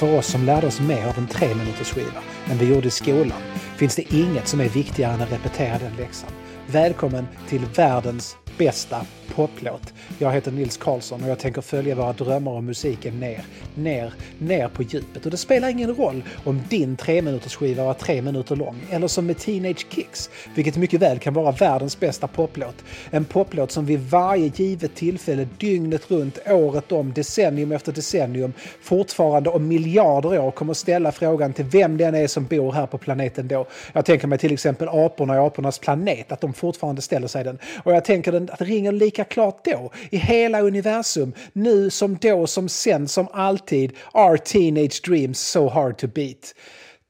För oss som lärde oss mer av en tre minuters skiva än vi gjorde i skolan finns det inget som är viktigare än att repetera den läxan. Välkommen till världens bästa poplåt. Jag heter Nils Karlsson och jag tänker följa våra drömmar om musiken ner, ner, ner på djupet. Och det spelar ingen roll om din tre minuters skiva var tre minuter lång eller som med Teenage Kicks, vilket mycket väl kan vara världens bästa poplåt. En poplåt som vid varje givet tillfälle, dygnet runt, året om, decennium efter decennium, fortfarande om miljarder år kommer ställa frågan till vem den är som bor här på planeten då. Jag tänker mig till exempel aporna i apornas planet, att de fortfarande ställer sig den. Och jag tänker att det ringer lika klart då, i hela universum, nu som då, som sen, som alltid. Are teenage dreams so hard to beat?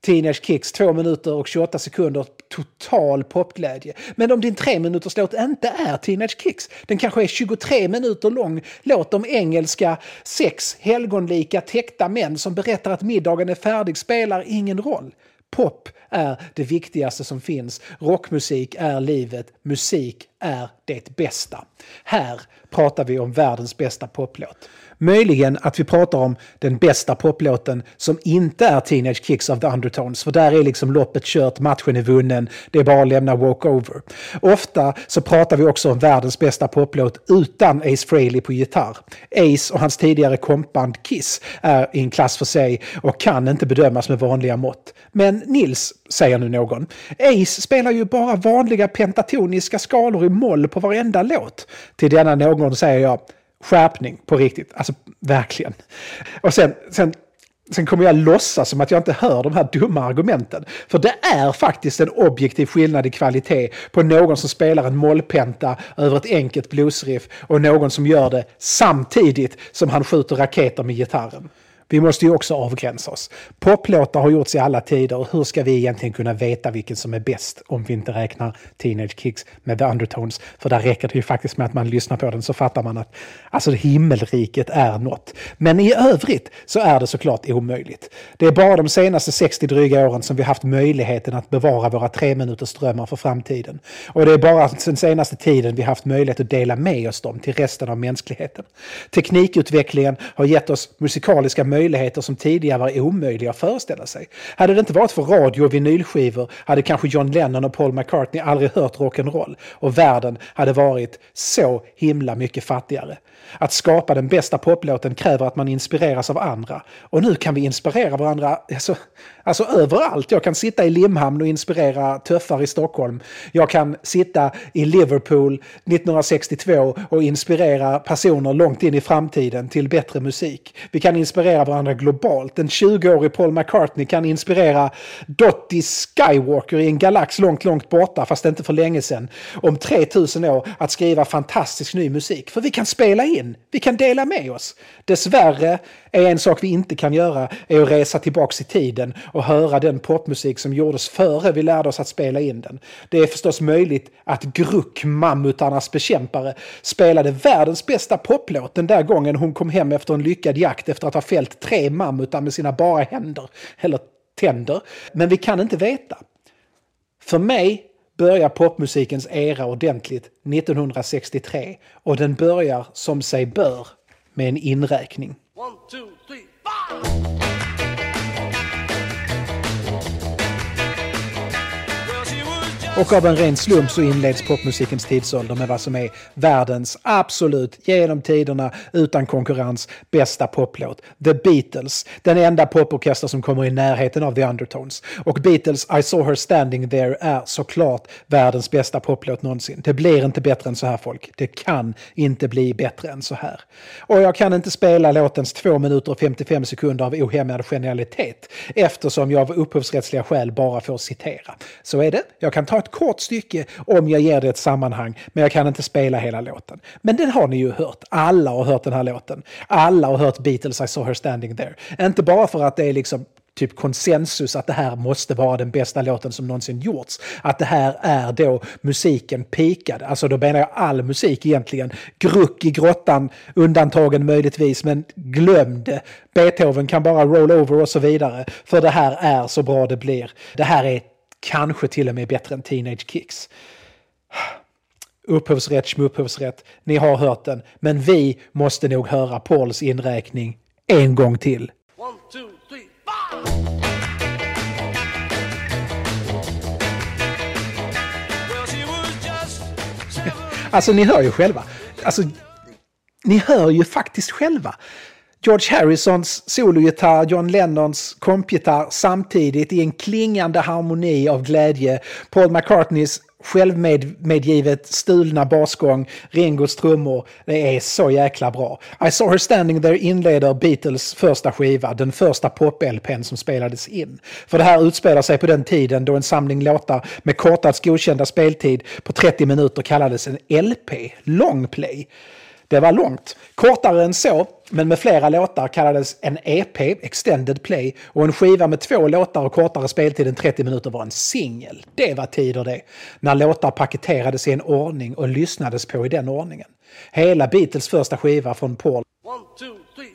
Teenage Kicks, 2 minuter och 28 sekunder, total popglädje. Men om din 3 minuters låt inte är Teenage Kicks, den kanske är 23 minuter lång låt om engelska sex helgonlika täckta män som berättar att middagen är färdig spelar ingen roll. Pop är det viktigaste som finns. Rockmusik är livet. Musik är det bästa. Här pratar vi om världens bästa poplåt. Möjligen att vi pratar om den bästa poplåten som inte är Teenage Kicks of the Undertones, för där är liksom loppet kört, matchen är vunnen, det är bara att lämna walkover. Ofta så pratar vi också om världens bästa poplåt utan Ace Frehley på gitarr. Ace och hans tidigare kompband Kiss är i en klass för sig och kan inte bedömas med vanliga mått. Men Nils, säger nu någon, Ace spelar ju bara vanliga pentatoniska skalor i moll på varenda låt. Till denna någon säger jag, skärpning på riktigt. Alltså verkligen. Och sen, sen, sen kommer jag låtsas som att jag inte hör de här dumma argumenten. För det är faktiskt en objektiv skillnad i kvalitet på någon som spelar en mollpenta över ett enkelt bluesriff och någon som gör det samtidigt som han skjuter raketer med gitarren. Vi måste ju också avgränsa oss. Poplåtar har gjorts i alla tider. Hur ska vi egentligen kunna veta vilken som är bäst om vi inte räknar Teenage Kicks med The Undertones? För där räcker det ju faktiskt med att man lyssnar på den så fattar man att alltså himmelriket är något. Men i övrigt så är det såklart omöjligt. Det är bara de senaste 60 dryga åren som vi haft möjligheten att bevara våra tre minuters drömmar för framtiden. Och det är bara den senaste tiden vi haft möjlighet att dela med oss dem till resten av mänskligheten. Teknikutvecklingen har gett oss musikaliska möjligheter möjligheter som tidigare var omöjliga att föreställa sig. Hade det inte varit för radio och vinylskivor hade kanske John Lennon och Paul McCartney aldrig hört rock'n'roll och världen hade varit så himla mycket fattigare. Att skapa den bästa poplåten kräver att man inspireras av andra. Och nu kan vi inspirera varandra alltså, alltså överallt. Jag kan sitta i Limhamn och inspirera töffar i Stockholm. Jag kan sitta i Liverpool 1962 och inspirera personer långt in i framtiden till bättre musik. Vi kan inspirera varandra globalt. En 20-årig Paul McCartney kan inspirera Dottie Skywalker i en galax långt, långt borta, fast inte för länge sedan, om 3000 år att skriva fantastisk ny musik. För vi kan spela in, vi kan dela med oss. Dessvärre är en sak vi inte kan göra är att resa tillbaks i tiden och höra den popmusik som gjordes före vi lärde oss att spela in den. Det är förstås möjligt att Gruck, mammutarnas bekämpare, spelade världens bästa poplåt den där gången hon kom hem efter en lyckad jakt efter att ha fällt tre mammutar med sina bara händer, eller tänder. Men vi kan inte veta. För mig börjar popmusikens era ordentligt 1963 och den börjar som sig bör med en inräkning. One, two, three, Och av en ren slump så inleds popmusikens tidsålder med vad som är världens absolut, genom tiderna, utan konkurrens, bästa poplåt. The Beatles, den enda poporkester som kommer i närheten av The Undertones. Och Beatles I saw her standing there är såklart världens bästa poplåt någonsin. Det blir inte bättre än så här folk. Det kan inte bli bättre än så här. Och jag kan inte spela låtens 2 minuter och 55 sekunder av ohämmad genialitet eftersom jag av upphovsrättsliga skäl bara får citera. Så är det. Jag kan ta ett kort stycke om jag ger det ett sammanhang, men jag kan inte spela hela låten. Men den har ni ju hört. Alla har hört den här låten. Alla har hört Beatles I saw her standing there. Inte bara för att det är liksom typ konsensus att det här måste vara den bästa låten som någonsin gjorts. Att det här är då musiken pikad. Alltså då menar jag all musik egentligen. Gruck i grottan, undantagen möjligtvis, men glöm det. Beethoven kan bara roll over och så vidare. För det här är så bra det blir. Det här är Kanske till och med bättre än Teenage Kicks. Upphovsrätt, smupphovsrätt, ni har hört den. Men vi måste nog höra Pauls inräkning en gång till. One, two, three, alltså ni hör ju själva. Alltså, ni hör ju faktiskt själva. George Harrisons sologitarr, John Lennons kompgitarr samtidigt i en klingande harmoni av glädje. Paul McCartneys självmedgivet stulna basgång, Ringos trummor. Det är så jäkla bra. I saw her standing there inleder Beatles första skiva, den första pop-LPn som spelades in. För det här utspelar sig på den tiden då en samling låtar med kortast godkända speltid på 30 minuter kallades en LP, long play. Det var långt. Kortare än så, men med flera låtar kallades en EP, Extended Play, och en skiva med två låtar och kortare speltid än 30 minuter var en singel. Det var tider det. När låtar paketerades i en ordning och lyssnades på i den ordningen. Hela Beatles första skiva från Paul. One, two, three,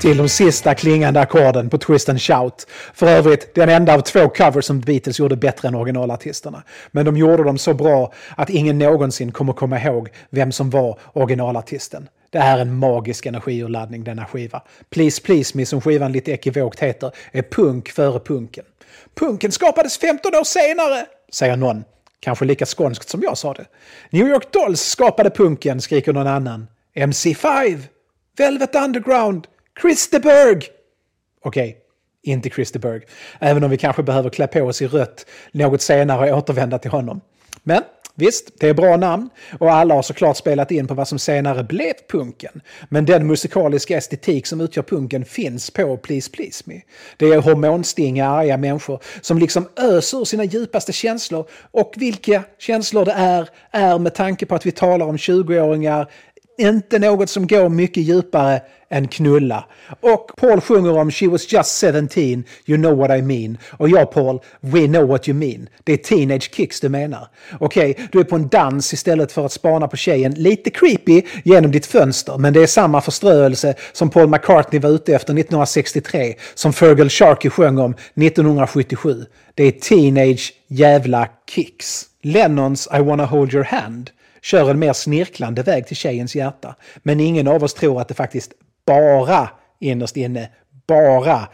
till de sista klingande ackorden på Twist and Shout. För övrigt den enda av två covers som Beatles gjorde bättre än originalartisterna. Men de gjorde dem så bra att ingen någonsin kommer komma ihåg vem som var originalartisten. Det här är en magisk energiurladdning denna skiva. Please Please Me som skivan lite ekivokt heter är punk före punken. Punken skapades 15 år senare, säger någon. Kanske lika skånskt som jag sa det. New York Dolls skapade punken, skriker någon annan. MC5, Velvet Underground, Chris de Berg! Okej, okay, inte Chris de Berg. Även om vi kanske behöver klä på oss i rött något senare och återvända till honom. Men Visst, det är bra namn och alla har såklart spelat in på vad som senare blev punken. Men den musikaliska estetik som utgör punken finns på Please Please Me. Det är hormonstinga, arga människor som liksom öser ur sina djupaste känslor. Och vilka känslor det är, är med tanke på att vi talar om 20-åringar inte något som går mycket djupare än knulla. Och Paul sjunger om “She was just 17, you know what I mean”. Och jag Paul, “We know what you mean”. Det är teenage kicks du menar. Okej, okay, du är på en dans istället för att spana på tjejen. Lite creepy genom ditt fönster, men det är samma förströelse som Paul McCartney var ute efter 1963, som Fergal Sharkey sjöng om 1977. Det är teenage jävla kicks. Lennons “I wanna hold your hand” kör en mer snirklande väg till tjejens hjärta. Men ingen av oss tror att det faktiskt bara innerst inne, bara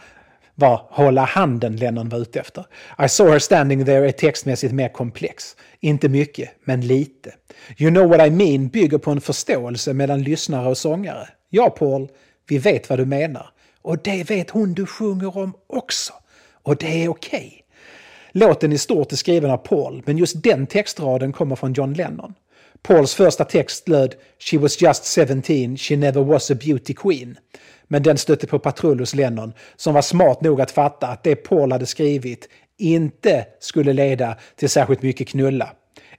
var hålla handen Lennon var ute efter. I saw her standing there är textmässigt mer komplex. Inte mycket, men lite. You know what I mean bygger på en förståelse mellan lyssnare och sångare. Ja, Paul, vi vet vad du menar. Och det vet hon du sjunger om också. Och det är okej. Okay. Låten i stort är skriven av Paul, men just den textraden kommer från John Lennon. Pauls första text löd “She was just 17, she never was a beauty queen”. Men den stötte på patrull hos Lennon som var smart nog att fatta att det Paul hade skrivit inte skulle leda till särskilt mycket knulla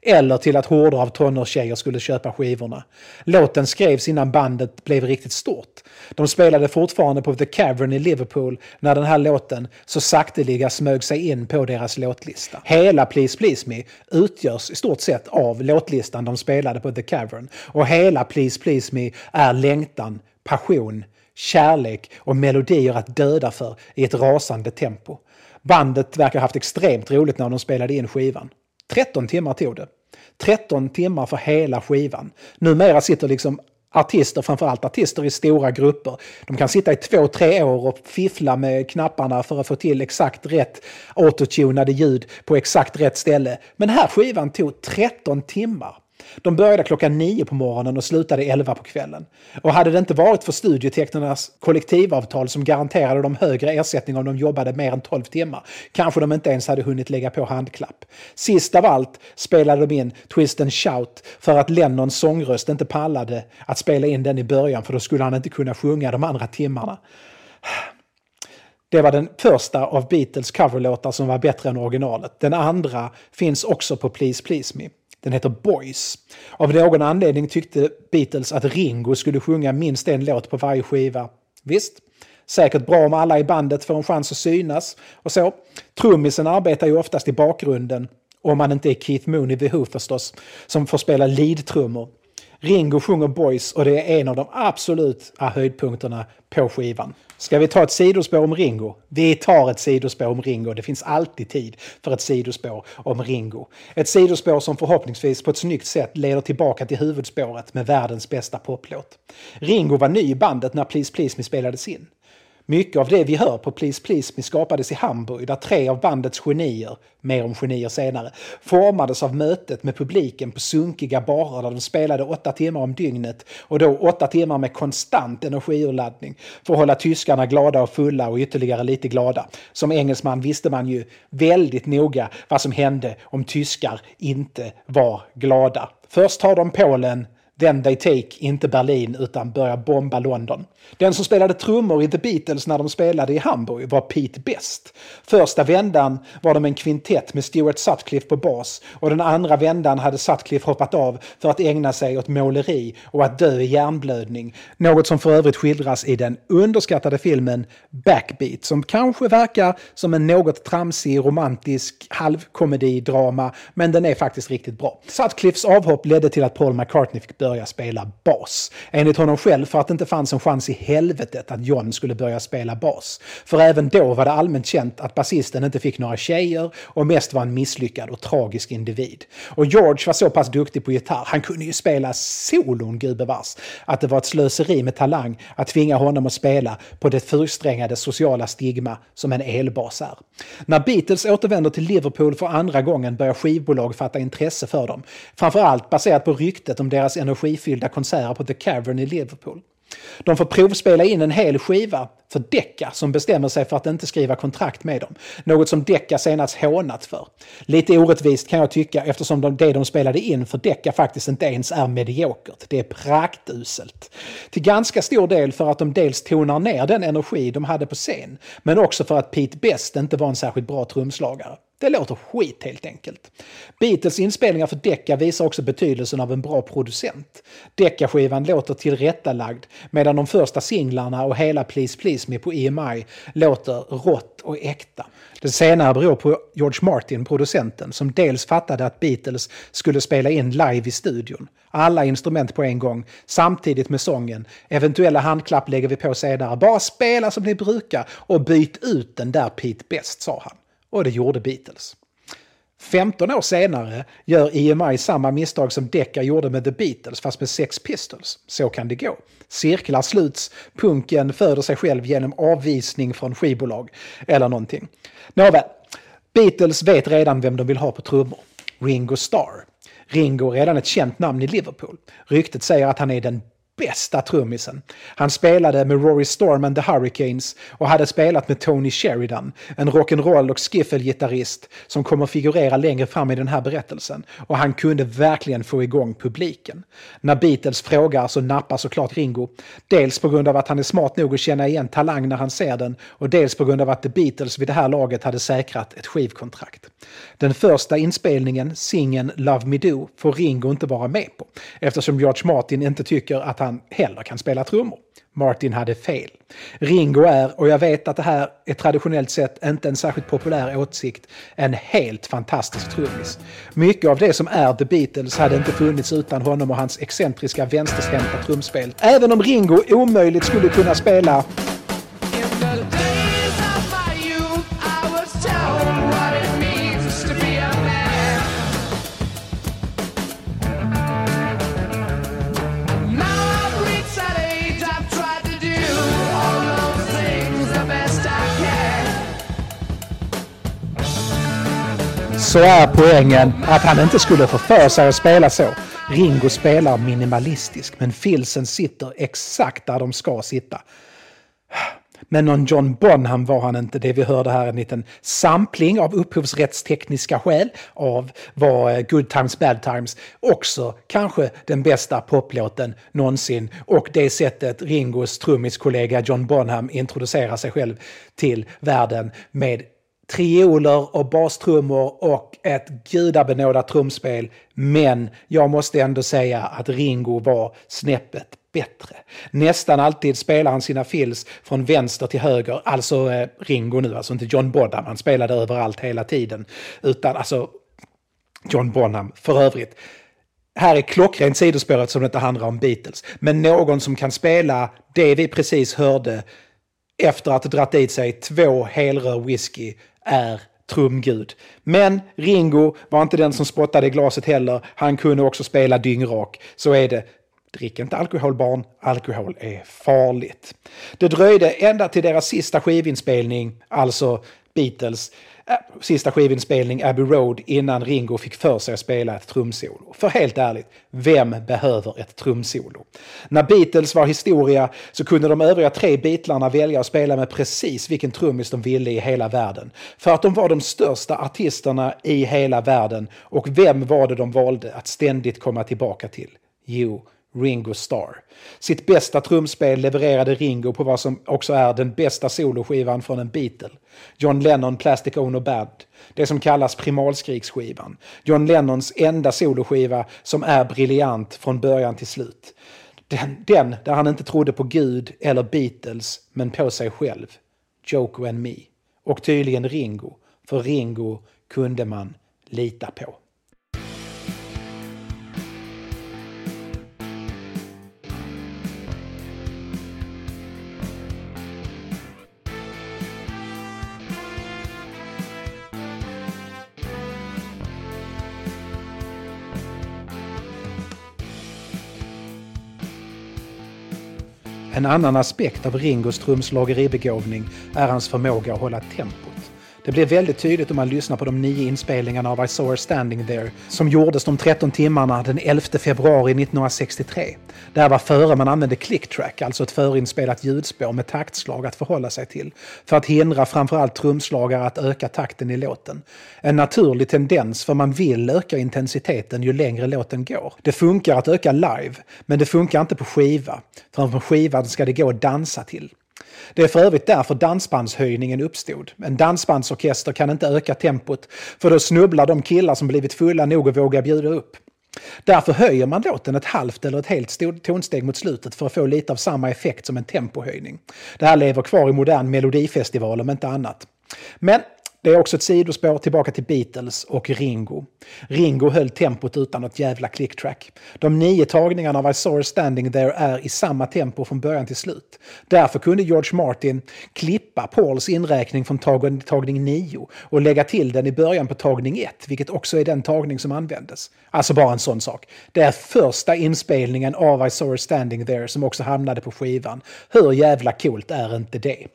eller till att horder av tonårstjejer skulle köpa skivorna. Låten skrevs innan bandet blev riktigt stort. De spelade fortfarande på The Cavern i Liverpool när den här låten så sakteliga smög sig in på deras låtlista. Hela Please Please Me utgörs i stort sett av låtlistan de spelade på The Cavern. Och hela Please Please Me är längtan, passion, kärlek och melodier att döda för i ett rasande tempo. Bandet verkar ha haft extremt roligt när de spelade in skivan. 13 timmar tog det. 13 timmar för hela skivan. Numera sitter liksom artister, framförallt artister i stora grupper. De kan sitta i två, tre år och fiffla med knapparna för att få till exakt rätt autotunade ljud på exakt rätt ställe. Men den här skivan tog 13 timmar. De började klockan nio på morgonen och slutade elva på kvällen. Och hade det inte varit för studietecknarnas kollektivavtal som garanterade dem högre ersättning om de jobbade mer än 12 timmar, kanske de inte ens hade hunnit lägga på handklapp. Sist av allt spelade de in Twist and Shout för att Lennons sångröst inte pallade att spela in den i början för då skulle han inte kunna sjunga de andra timmarna. Det var den första av Beatles coverlåtar som var bättre än originalet. Den andra finns också på Please Please Me. Den heter Boys. Av någon anledning tyckte Beatles att Ringo skulle sjunga minst en låt på varje skiva. Visst, säkert bra om alla i bandet får en chans att synas och så. Trummisen arbetar ju oftast i bakgrunden, om man inte är Keith Moon i The Who förstås, som får spela lead-trummor. Ringo sjunger Boys och det är en av de absoluta ah, höjdpunkterna på skivan. Ska vi ta ett sidospår om Ringo? Vi tar ett sidospår om Ringo. Det finns alltid tid för ett sidospår om Ringo. Ett sidospår som förhoppningsvis på ett snyggt sätt leder tillbaka till huvudspåret med världens bästa poplåt. Ringo var ny i bandet när Please Please Me spelades in. Mycket av det vi hör på Please Please Me skapades i Hamburg där tre av bandets genier, mer om genier senare, formades av mötet med publiken på sunkiga barer där de spelade åtta timmar om dygnet och då åtta timmar med konstant energiurladdning för att hålla tyskarna glada och fulla och ytterligare lite glada. Som engelsman visste man ju väldigt noga vad som hände om tyskar inte var glada. Först tar de Polen, Then They Take, inte Berlin, utan börjar bomba London. Den som spelade trummor i The Beatles när de spelade i Hamburg var Pete Best. Första vändan var de en kvintett med Stuart Sutcliffe på bas och den andra vändan hade Sutcliffe hoppat av för att ägna sig åt måleri och att dö i hjärnblödning. Något som för övrigt skildras i den underskattade filmen Backbeat som kanske verkar som en något tramsig romantisk halvkomedidrama men den är faktiskt riktigt bra. Sutcliffes avhopp ledde till att Paul McCartney fick börja spela bas. Enligt honom själv för att det inte fanns en chans i helvetet att John skulle börja spela bas. För även då var det allmänt känt att basisten inte fick några tjejer och mest var en misslyckad och tragisk individ. Och George var så pass duktig på gitarr, han kunde ju spela solon gubevars, att det var ett slöseri med talang att tvinga honom att spela på det fyrsträngade sociala stigma som en elbas är. När Beatles återvänder till Liverpool för andra gången börjar skivbolag fatta intresse för dem. Framförallt baserat på ryktet om deras energifyllda konserter på The Cavern i Liverpool. De får provspela in en hel skiva för Decca som bestämmer sig för att inte skriva kontrakt med dem. Något som Decca senast hånat för. Lite orättvist kan jag tycka eftersom de, det de spelade in för Decca faktiskt inte ens är mediokert. Det är praktuselt. Till ganska stor del för att de dels tonar ner den energi de hade på scen, men också för att Pete Best inte var en särskilt bra trumslagare. Det låter skit helt enkelt. Beatles inspelningar för Decca visar också betydelsen av en bra producent. Decca-skivan låter tillrättalagd medan de första singlarna och hela Please Please Me på EMI låter rått och äkta. Det senare beror på George Martin, producenten, som dels fattade att Beatles skulle spela in live i studion. Alla instrument på en gång, samtidigt med sången. Eventuella handklapp lägger vi på senare. Bara spela som ni brukar och byt ut den där Pete Best, sa han. Och det gjorde Beatles. 15 år senare gör EMI samma misstag som Decca gjorde med The Beatles fast med Sex Pistols. Så kan det gå. Cirklar sluts, punken föder sig själv genom avvisning från skivbolag eller någonting. Nåväl, Beatles vet redan vem de vill ha på trummor. Ringo Starr. Ringo är redan ett känt namn i Liverpool. Ryktet säger att han är den bästa trummisen. Han spelade med Rory Storm and the Hurricanes och hade spelat med Tony Sheridan, en rock'n'roll och skiffle-gitarrist som kommer figurera längre fram i den här berättelsen. Och han kunde verkligen få igång publiken. När Beatles frågar så nappar såklart Ringo. Dels på grund av att han är smart nog att känna igen talang när han ser den och dels på grund av att The Beatles vid det här laget hade säkrat ett skivkontrakt. Den första inspelningen, singeln Love Me Do, får Ringo inte vara med på eftersom George Martin inte tycker att han han heller kan spela trummor. Martin hade fel. Ringo är, och jag vet att det här är traditionellt sett inte en särskilt populär åsikt, en helt fantastisk trummis. Mycket av det som är The Beatles hade inte funnits utan honom och hans excentriska vänsterhänta trumspel. Även om Ringo omöjligt skulle kunna spela så är poängen att han inte skulle få för sig att spela så. Ringo spelar minimalistisk, men filsen sitter exakt där de ska sitta. Men någon John Bonham var han inte. Det vi hörde här en liten sampling av upphovsrättstekniska skäl av vad eh, Good Times Bad Times också kanske den bästa poplåten någonsin. Och det sättet Ringos trummiskollega John Bonham introducerar sig själv till världen med trioler och bastrummor och ett gudabenådat trumspel. Men jag måste ändå säga att Ringo var snäppet bättre. Nästan alltid spelar han sina fills från vänster till höger, alltså eh, Ringo nu, alltså inte John Bonham, han spelade överallt hela tiden. Utan alltså John Bonham, för övrigt. Här är klockrent sidospåret som det inte handlar om Beatles. Men någon som kan spela det vi precis hörde efter att ha dragit i sig två helrör whisky är trumgud. Men Ringo var inte den som spottade i glaset heller. Han kunde också spela dyngrak. Så är det. Drick inte alkohol barn, alkohol är farligt. Det dröjde ända till deras sista skivinspelning, alltså Beatles, eh, sista skivinspelning Abbey Road innan Ringo fick för sig att spela ett trumsolo. För helt ärligt, vem behöver ett trumsolo? När Beatles var historia så kunde de övriga tre Beatlarna välja att spela med precis vilken trummis de ville i hela världen. För att de var de största artisterna i hela världen. Och vem var det de valde att ständigt komma tillbaka till? Jo, Ringo Starr. Sitt bästa trumspel levererade Ringo på vad som också är den bästa soloskivan från en Beatle. John Lennon Plastic Ono Band. Det som kallas primalskriksskivan. John Lennons enda soloskiva som är briljant från början till slut. Den, den där han inte trodde på Gud eller Beatles, men på sig själv. Joko and Me. Och tydligen Ringo. För Ringo kunde man lita på. En annan aspekt av Ringos trumslageribegåvning är hans förmåga att hålla tempot. Det blir väldigt tydligt om man lyssnar på de nio inspelningarna av I saw her standing there som gjordes de 13 timmarna den 11 februari 1963. Det här var före man använde clicktrack, alltså ett förinspelat ljudspår med taktslag att förhålla sig till, för att hindra framförallt trumslagare att öka takten i låten. En naturlig tendens, för man vill öka intensiteten ju längre låten går. Det funkar att öka live, men det funkar inte på skiva, för på skivan ska det gå att dansa till. Det är för övrigt därför dansbandshöjningen uppstod. En dansbandsorkester kan inte öka tempot, för då snubblar de killar som blivit fulla nog att våga bjuda upp. Därför höjer man låten ett halvt eller ett helt tonsteg mot slutet för att få lite av samma effekt som en tempohöjning. Det här lever kvar i modern melodifestival om inte annat. Men det är också ett sidospår tillbaka till Beatles och Ringo. Ringo höll tempot utan något jävla clicktrack. De nio tagningarna av I saw her standing there är i samma tempo från början till slut. Därför kunde George Martin klippa Pauls inräkning från tag tagning 9 och lägga till den i början på tagning 1, vilket också är den tagning som användes. Alltså bara en sån sak. Det är första inspelningen av I saw her standing there som också hamnade på skivan. Hur jävla coolt är inte det?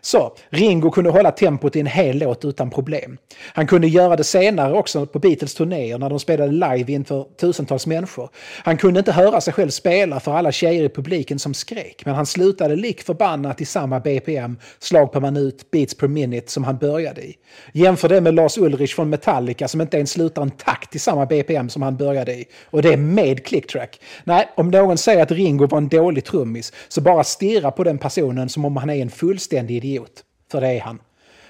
Så, Ringo kunde hålla tempot i en hel låt utan problem. Han kunde göra det senare också på Beatles turnéer när de spelade live inför tusentals människor. Han kunde inte höra sig själv spela för alla tjejer i publiken som skrek, men han slutade lik förbannat i samma BPM, slag per minut, beats per minute, som han började i. Jämför det med Lars Ulrich från Metallica som inte ens slutar en takt i samma BPM som han började i. Och det är med clicktrack. Nej, om någon säger att Ringo var en dålig trummis, så bara stirra på den personen som om han är en fullständig idiot idiot. För det är han.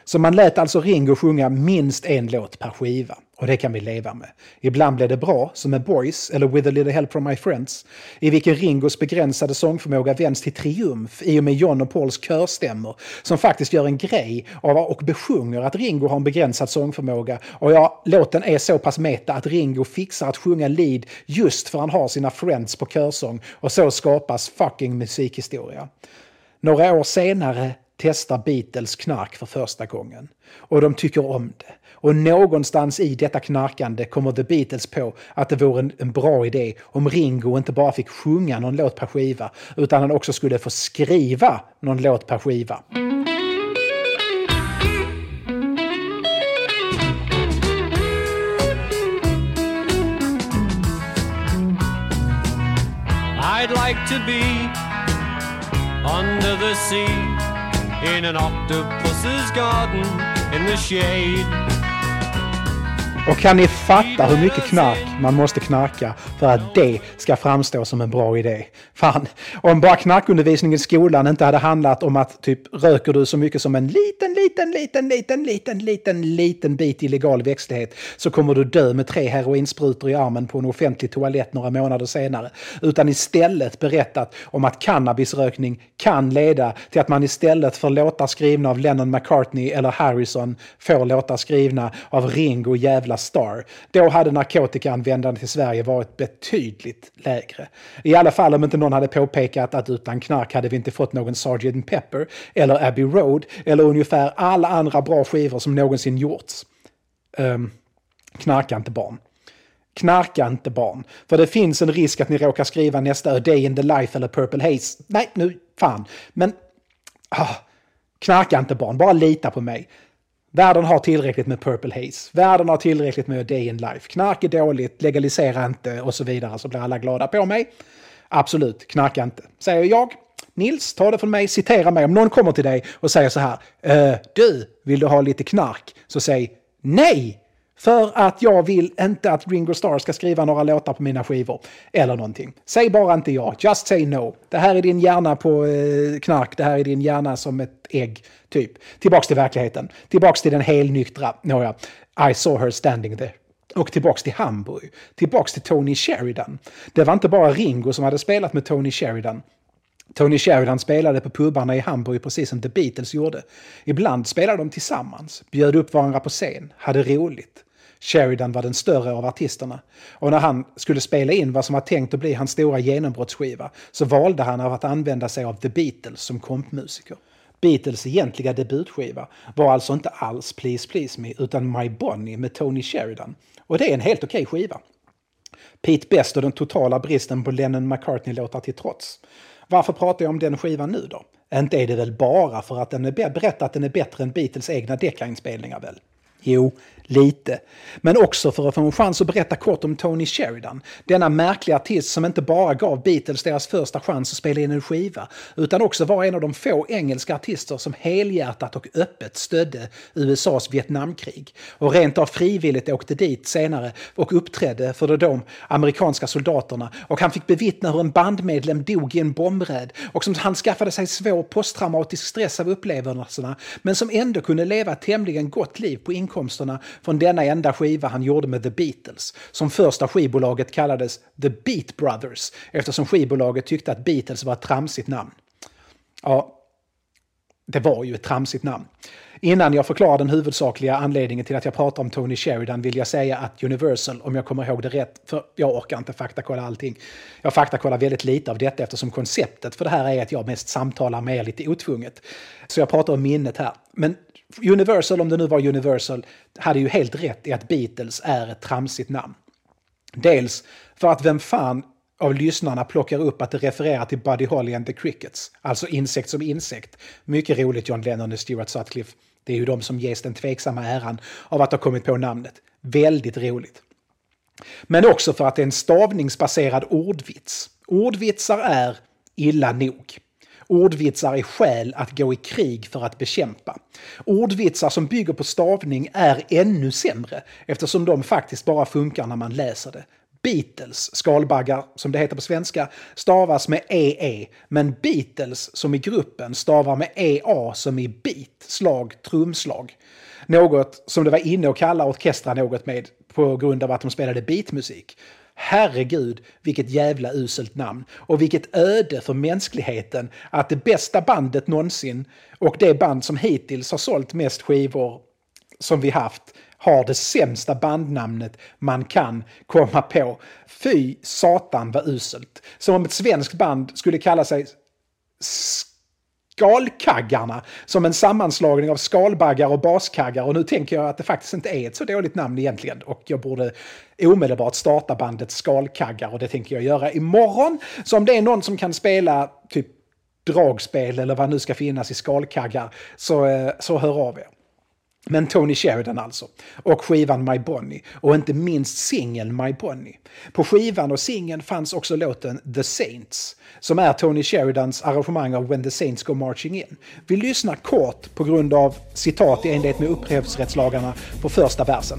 Så man lät alltså Ringo sjunga minst en låt per skiva. Och det kan vi leva med. Ibland blev det bra, som med Boys eller With a little help from my friends, i vilken Ringos begränsade sångförmåga vänds till triumf i och med John och Pauls körstämmor, som faktiskt gör en grej av och besjunger att Ringo har en begränsad sångförmåga. Och ja, låten är så pass meta att Ringo fixar att sjunga lead just för han har sina friends på körsång och så skapas fucking musikhistoria. Några år senare testar Beatles knark för första gången. Och de tycker om det. Och någonstans i detta knarkande kommer The Beatles på att det vore en, en, bra idé om Ringo inte bara fick sjunga någon låt per skiva, utan han också skulle få skriva någon låt per skiva. I'd like to be under the sea in an octopus's garden in the shade. Och kan ni fatta hur mycket knark man måste knarka för att det ska framstå som en bra idé? Fan, om bara knarkundervisningen i skolan inte hade handlat om att typ röker du så mycket som en liten, liten, liten, liten, liten, liten, liten bit illegal växtlighet så kommer du dö med tre heroinsprutor i armen på en offentlig toalett några månader senare. Utan istället berättat om att cannabisrökning kan leda till att man istället för låtar skrivna av Lennon McCartney eller Harrison får låtar skrivna av Ringo jävla Star, då hade narkotikaanvändandet i Sverige varit betydligt lägre. I alla fall om inte någon hade påpekat att utan knark hade vi inte fått någon Sgt. Pepper eller Abbey Road eller ungefär alla andra bra skivor som någonsin gjorts. Um, knarka inte barn. Knarka inte barn. För det finns en risk att ni råkar skriva nästa A Day in the Life eller Purple Haze. Nej, nu fan. Men ah, knarka inte barn, bara lita på mig. Världen har tillräckligt med Purple Haze. Världen har tillräckligt med Day in Life. Knark är dåligt, legalisera inte och så vidare så blir alla glada på mig. Absolut, knarka inte. Säger jag. Nils, ta det från mig, citera mig. Om någon kommer till dig och säger så här. Äh, du, vill du ha lite knark? Så säg nej! För att jag vill inte att Ringo Starr ska skriva några låtar på mina skivor. Eller någonting. Säg bara inte ja. Just say no. Det här är din hjärna på eh, knark. Det här är din hjärna som ett ägg. Typ. Tillbaks till verkligheten. Tillbaks till den helnyktra. Nåja. I saw her standing there. Och tillbaks till Hamburg. Tillbaks till Tony Sheridan. Det var inte bara Ringo som hade spelat med Tony Sheridan. Tony Sheridan spelade på pubarna i Hamburg precis som The Beatles gjorde. Ibland spelade de tillsammans, bjöd upp varandra på scen, hade roligt. Sheridan var den större av artisterna. Och när han skulle spela in vad som var tänkt att bli hans stora genombrottsskiva så valde han att använda sig av The Beatles som kompmusiker. Beatles egentliga debutskiva var alltså inte alls Please Please Me utan My Bonnie med Tony Sheridan. Och det är en helt okej okay skiva. Pete Best och den totala bristen på Lennon-McCartney-låtar till trots. Varför pratar jag om den skivan nu då? Inte är det väl bara för att den är berättat att den är bättre än Beatles egna deckarinspelningar väl? Jo, lite. Men också för att få en chans att berätta kort om Tony Sheridan. Denna märkliga artist som inte bara gav Beatles deras första chans att spela in en skiva, utan också var en av de få engelska artister som helhjärtat och öppet stödde USAs Vietnamkrig. Och rent av frivilligt åkte dit senare och uppträdde för de amerikanska soldaterna. Och han fick bevittna hur en bandmedlem dog i en bombräd och som han skaffade sig svår posttraumatisk stress av upplevelserna, men som ändå kunde leva ett tämligen gott liv på inkomsterna från denna enda skiva han gjorde med The Beatles, som första skivbolaget kallades The Beat Brothers eftersom skivbolaget tyckte att Beatles var ett tramsigt namn. Ja, det var ju ett tramsigt namn. Innan jag förklarar den huvudsakliga anledningen till att jag pratar om Tony Sheridan vill jag säga att Universal, om jag kommer ihåg det rätt, för jag orkar inte faktakolla allting. Jag faktakollar väldigt lite av detta eftersom konceptet för det här är att jag mest samtalar med er lite otvunget. Så jag pratar om minnet här. Men Universal, om det nu var Universal, hade ju helt rätt i att Beatles är ett tramsigt namn. Dels för att vem fan av lyssnarna plockar upp att det refererar till Buddy Holly and the Crickets, alltså insekt som insekt. Mycket roligt John Lennon och Stuart Sutcliffe. Det är ju de som ges den tveksamma äran av att ha kommit på namnet. Väldigt roligt. Men också för att det är en stavningsbaserad ordvits. Ordvitsar är illa nog. Ordvitsar är skäl att gå i krig för att bekämpa. Ordvitsar som bygger på stavning är ännu sämre eftersom de faktiskt bara funkar när man läser det. Beatles, skalbaggar som det heter på svenska, stavas med EE, men Beatles som i gruppen stavar med EA som i beat, slag, trumslag. Något som det var inne att kalla orkestrar något med på grund av att de spelade beatmusik. Herregud, vilket jävla uselt namn. Och vilket öde för mänskligheten att det bästa bandet någonsin och det band som hittills har sålt mest skivor som vi haft har det sämsta bandnamnet man kan komma på. Fy satan vad uselt. Som om ett svenskt band skulle kalla sig Skalkaggarna som en sammanslagning av skalbaggar och baskaggar. Och nu tänker jag att det faktiskt inte är ett så dåligt namn egentligen. Och jag borde omedelbart starta bandet Skalkaggar och det tänker jag göra imorgon. Så om det är någon som kan spela typ dragspel eller vad nu ska finnas i skalkaggar så, eh, så hör av er. Men Tony Sheridan alltså. Och skivan My Bonnie. Och inte minst singeln My Bonnie. På skivan och singeln fanns också låten The Saints. Som är Tony Sheridans arrangemang av When the Saints Go Marching In. Vi lyssnar kort på grund av citat i enlighet med upphovsrättslagarna på första versen.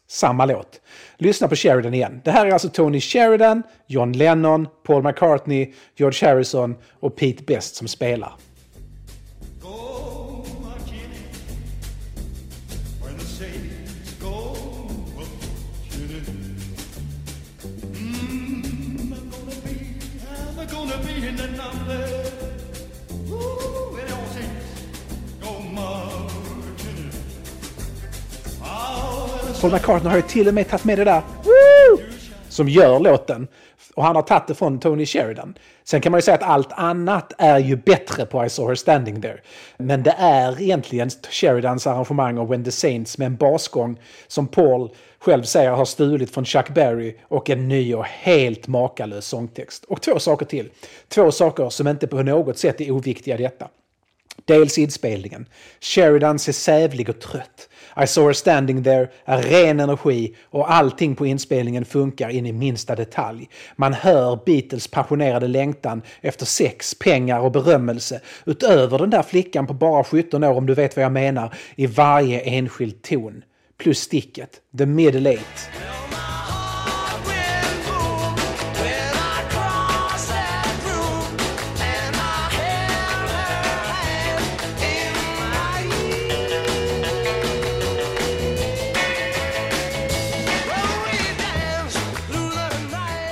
samma låt. Lyssna på Sheridan igen. Det här är alltså Tony Sheridan, John Lennon, Paul McCartney, George Harrison och Pete Best som spelar. Paul McCartney har ju till och med tagit med det där Woo! som gör låten. Och han har tagit det från Tony Sheridan. Sen kan man ju säga att allt annat är ju bättre på I saw her standing there. Men det är egentligen Sheridans arrangemang av When the Saints med en basgång som Paul själv säger har stulit från Chuck Berry och en ny och helt makalös sångtext. Och två saker till. Två saker som inte på något sätt är oviktiga i detta. Dels inspelningen. Sheridan ser sävlig och trött. I saw her standing there är ren energi och allting på inspelningen funkar in i minsta detalj. Man hör Beatles passionerade längtan efter sex, pengar och berömmelse utöver den där flickan på bara 17 år om du vet vad jag menar i varje enskild ton. Plus sticket, the middle eight.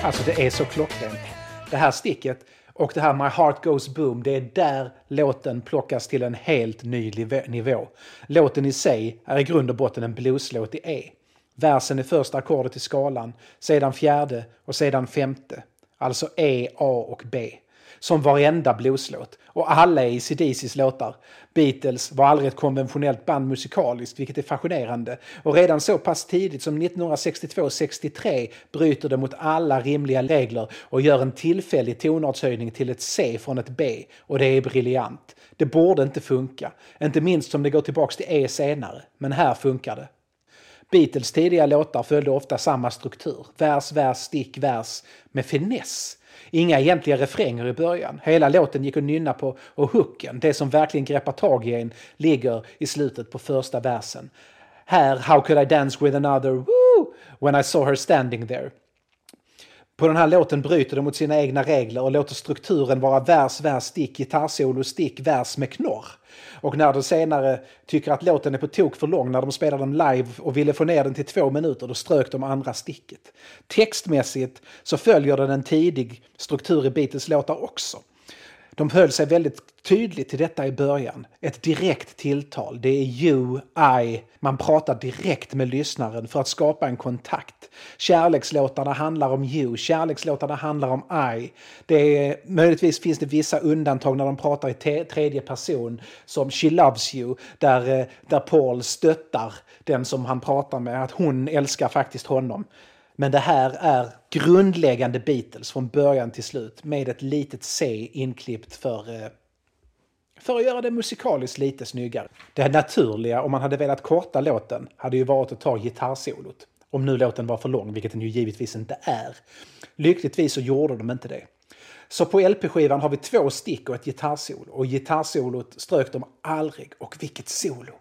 Alltså det är så klockrent. Det här sticket och det här My Heart Goes Boom, det är där låten plockas till en helt ny nivå. Låten i sig är i grund och botten en blueslåt i E. Versen är första ackordet i skalan, sedan fjärde och sedan femte. Alltså E, A och B som varenda blueslåt. Och alla är ACDCs låtar. Beatles var aldrig ett konventionellt band musikaliskt, vilket är fascinerande. Och redan så pass tidigt som 1962-63 bryter det mot alla rimliga regler och gör en tillfällig tonartshöjning till ett C från ett B. Och det är briljant. Det borde inte funka. Inte minst som det går tillbaks till E senare. Men här funkar det. Beatles tidiga låtar följde ofta samma struktur. Vers, vers, stick, vers med finess. Inga egentliga refränger i början. Hela låten gick att nynna på och hooken, det som verkligen greppar tag i en, ligger i slutet på första versen. Här, How could I dance with another, woo, when I saw her standing there. På den här låten bryter de mot sina egna regler och låter strukturen vara vers, vers, stick, gitarrsolo, stick, vers med knorr. Och när de senare tycker att låten är på tok för lång när de spelar den live och ville få ner den till två minuter, då strök de andra sticket. Textmässigt så följer den en tidig struktur i Beatles låtar också. De höll sig väldigt tydligt till detta i början. Ett direkt tilltal. Det är you, I. Man pratar direkt med lyssnaren för att skapa en kontakt. Kärlekslåtarna handlar om you, kärlekslåtarna handlar om I. Det är, möjligtvis finns det vissa undantag när de pratar i tredje person som She loves you, där, eh, där Paul stöttar den som han pratar med, att hon älskar faktiskt honom. Men det här är grundläggande Beatles från början till slut med ett litet C inklippt för, eh, för att göra det musikaliskt lite snyggare. Det naturliga om man hade velat korta låten hade ju varit att ta gitarrsolot. Om nu låten var för lång, vilket den ju givetvis inte är. Lyckligtvis så gjorde de inte det. Så på LP-skivan har vi två stick och ett gitarrsolo. Och gitarrsolot strök de aldrig. Och vilket solo!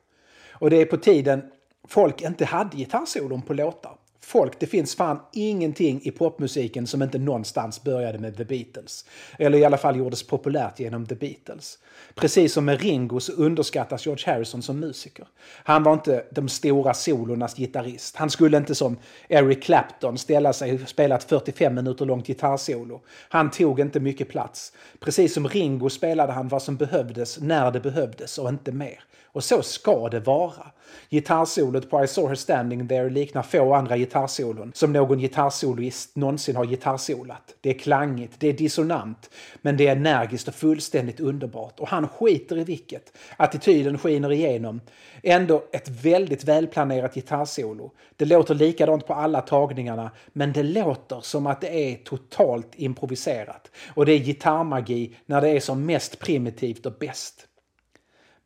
Och det är på tiden folk inte hade gitarrsolon på låtar folk, det finns fan ingenting i popmusiken som inte någonstans började med The Beatles. Eller i alla fall gjordes populärt genom The Beatles. Precis som med Ringo så underskattas George Harrison som musiker. Han var inte de stora solornas gitarrist. Han skulle inte som Eric Clapton ställa sig och spela ett 45 minuter långt gitarrsolo. Han tog inte mycket plats. Precis som Ringo spelade han vad som behövdes när det behövdes och inte mer. Och så ska det vara. Gitarrsolot på I saw her standing there liknar få andra gitarrsolon som någon gitarrsoloist någonsin har gitarrsolat. Det är klangigt, det är dissonant, men det är energiskt och fullständigt underbart. Och han skiter i vilket. Attityden skiner igenom. Ändå ett väldigt välplanerat gitarrsolo. Det låter likadant på alla tagningarna, men det låter som att det är totalt improviserat. Och det är gitarrmagi när det är som mest primitivt och bäst.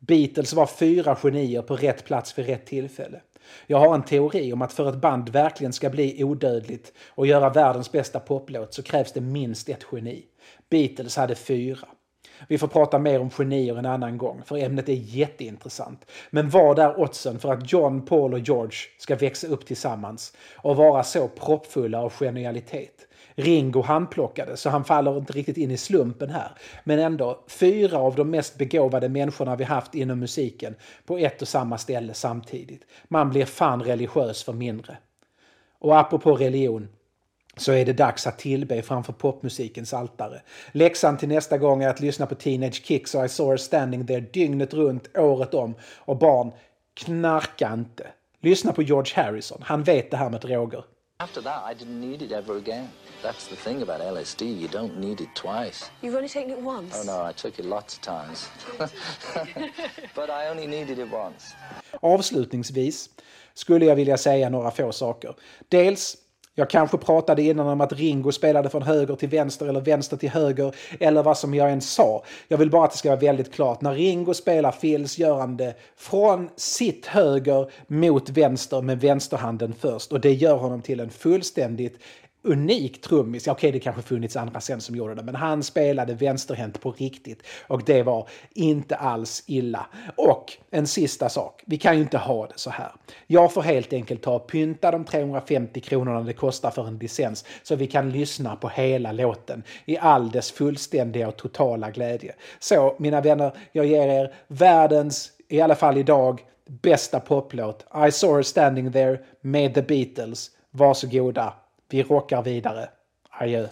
Beatles var fyra genier på rätt plats vid rätt tillfälle. Jag har en teori om att för ett band verkligen ska bli odödligt och göra världens bästa poplåt så krävs det minst ett geni. Beatles hade fyra. Vi får prata mer om genier en annan gång, för ämnet är jätteintressant. Men vad är oddsen för att John, Paul och George ska växa upp tillsammans och vara så proppfulla av genialitet? Ringo handplockade, så han faller inte riktigt in i slumpen här. Men ändå, fyra av de mest begåvade människorna vi haft inom musiken på ett och samma ställe samtidigt. Man blir fan religiös för mindre. Och apropå religion, så är det dags att tillbe framför popmusikens altare. Läxan till nästa gång är att lyssna på Teenage Kicks och I saw her standing there dygnet runt, året om. Och barn, knarka inte. Lyssna på George Harrison, han vet det här med droger. After that, I didn't need it ever again. That's the thing about LSD. You don't need it twice. You've only taken it once? Oh, no, I took it lots of times. but I only needed it once. Avslutningsvis skulle jag vilja säga några få saker. Dels jag kanske pratade innan om att Ringo spelade från höger till vänster eller vänster till höger eller vad som jag än sa. Jag vill bara att det ska vara väldigt klart. När Ringo spelar fills gör han det från sitt höger mot vänster med vänsterhanden först och det gör honom till en fullständigt unik trummis. Okej, okay, det kanske funnits andra sen som gjorde det, men han spelade vänsterhänt på riktigt och det var inte alls illa. Och en sista sak, vi kan ju inte ha det så här. Jag får helt enkelt ta och pynta de 350 kronorna det kostar för en licens så vi kan lyssna på hela låten i all dess fullständiga och totala glädje. Så mina vänner, jag ger er världens, i alla fall idag, bästa poplåt. I saw her standing there med The Beatles. Varsågoda. Vi rockar vidare. Adjö.